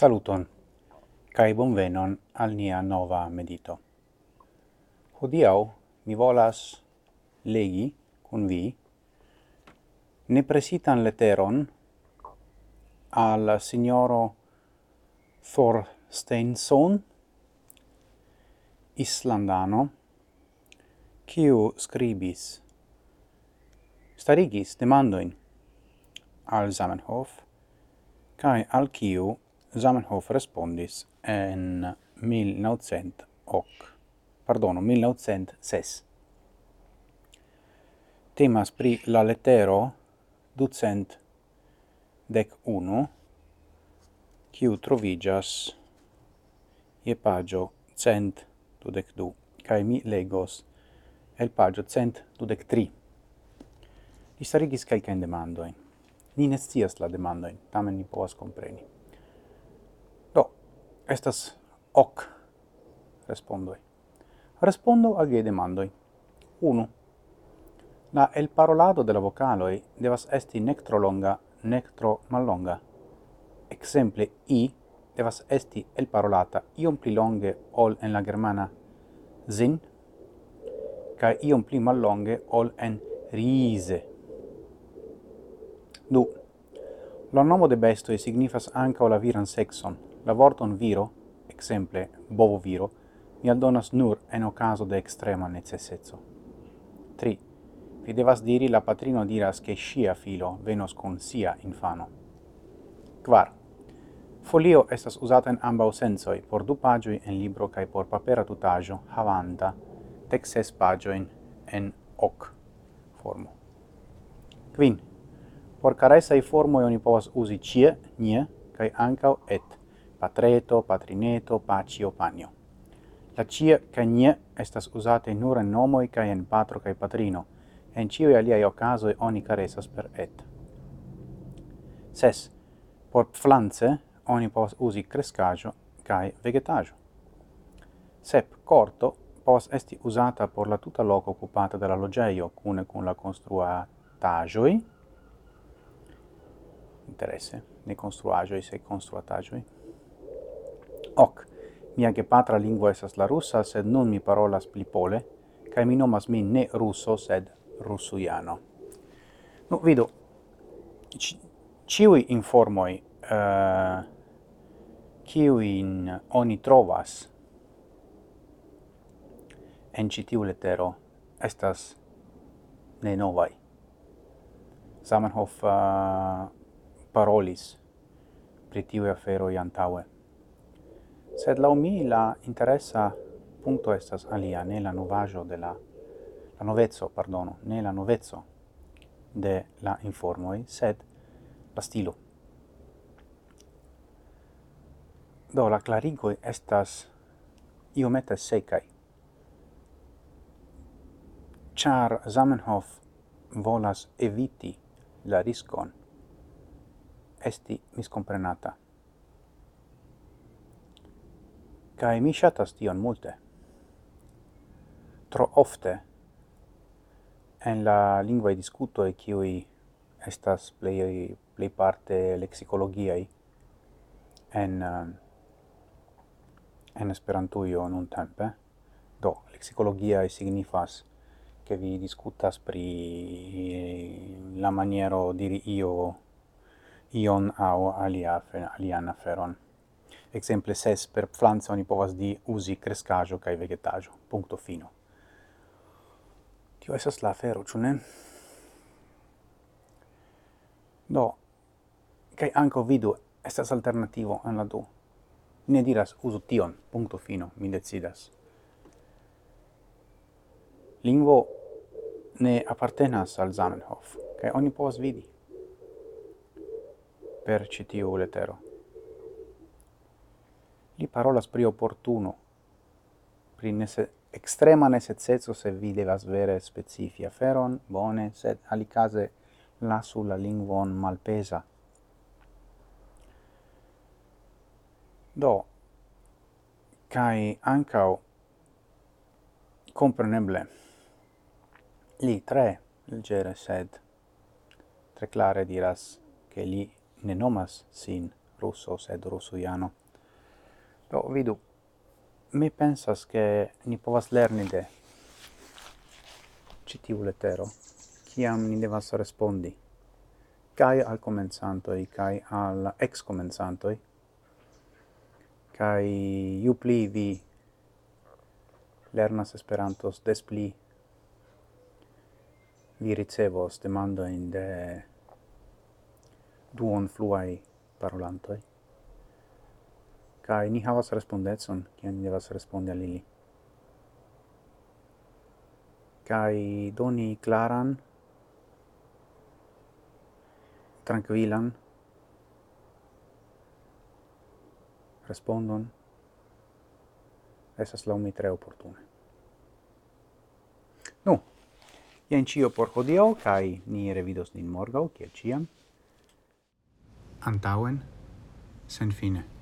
Saluton, cae bonvenon al nia nova medito. Hodiau mi volas legi cun vi nepresitan leteron al signoro Thorsteinson, islandano, quiu scribis, starigis demandoin al Zamenhof, cae al quiu Zamenhof respondis en 1900 hoc, pardono, 1906. Temas pri la letero ducent dec unu, kiu trovigas je pagio cent dudec du, cae mi legos el pagio cent dudec tri. Li starigis calcaen demandoin. Ni ne la demandoin, tamen ni povas compreni. Estas hoc respondoi. Respondo al vie demandoi. 1. La el parolado de la vocaloi devas esti nec tro longa, nec tro mallonga. Exemple, i devas esti el parolata iom pli longe ol en la germana zin, ca iom pli mallonge ol en rise. Du. La nomo de bestoi signifas anca la viran sexon, La vorton viro, exemple bovo viro, mi aldonas nur en ocaso de extrema necessezzo. 3. Vi devas diri la patrino diras che scia filo venos con sia infano. 4. Folio estas usata en ambau sensoi por du pagioi en libro cae por papera tutaggio havanta texes pagioin en hoc formo. 5. Por caresai formoi oni povas usi cie, nie, cae ancau et patreto, patrineto, pacio, panio. La cia ca nie estas usate nur en nomoi ca en patro ca patrino, en cioi aliai ocasoi oni caresas per et. Ses, por pflanze oni pos usi crescajo ca vegetajo. Sep, corto pos esti usata por la tuta loco occupata dalla logeio, cune cun la construatagioi. interesse, ne construagioi, se construatagioi hoc. Mia gepatra lingua esas la russa, sed nun mi parolas pli pole, cae mi nomas min ne russo, sed russuiano. Nu, vidu, ciui informoi uh, ciuin oni trovas en citiu letero estas ne novai. Zamenhof uh, parolis pri tiui aferoi antaue. Sed lau mi la interessa punto estas alia, ne la novajo de la la novezzo, pardono, ne la novezzo de la informoi, sed la stilo. Do, la clarigoi estas iomete secai. Char Zamenhof volas eviti la riscon esti miscomprenata. kai mi shatas tion multe. Tro ofte, en la lingua discuto e qui estas plei, plei parte lexicologia en, en esperantuio nun tempe, do, lexicologiae signifas che vi discutas pri la maniero diri io ion au alia alian aferon exemple ses per pflanza oni povas di usi crescajo kai vegetajo. Punto fino. Tio esas la fero ĉu ne? Do, kai anko vidu estas alternativo en la du. Ne diras uzu tion, punto fino, mi decidas. Lingvo ne appartenas al Zamenhof, kai oni povas vidi per citiu letero. Li parolas pri opportuno, pri nese, extrema necessezzo se vi devas vere specifia feron, bone, sed alicase lasu la lingvon malpesa. Do, cae ancao, compreneble, li tre legere sed tre clare diras che li ne nomas sin russo sed russujano. Do, vidu, mi pensas che ni povas lerni de citiu letero, ciam ni devas respondi, cae al comenzantoi, cae al ex-comenzantoi, cae iu pli vi lernas Esperantos, des pli vi ricevos demandoin de duon fluai parolantoi kai ni havas respondecon kiam ni devas respondi al ili kai doni claran tranquilan respondon esas mi tre opportune. Nu, jen cio por hodio, kai ni revidos nin morgau, kiel ciam. Antauen, sen fine.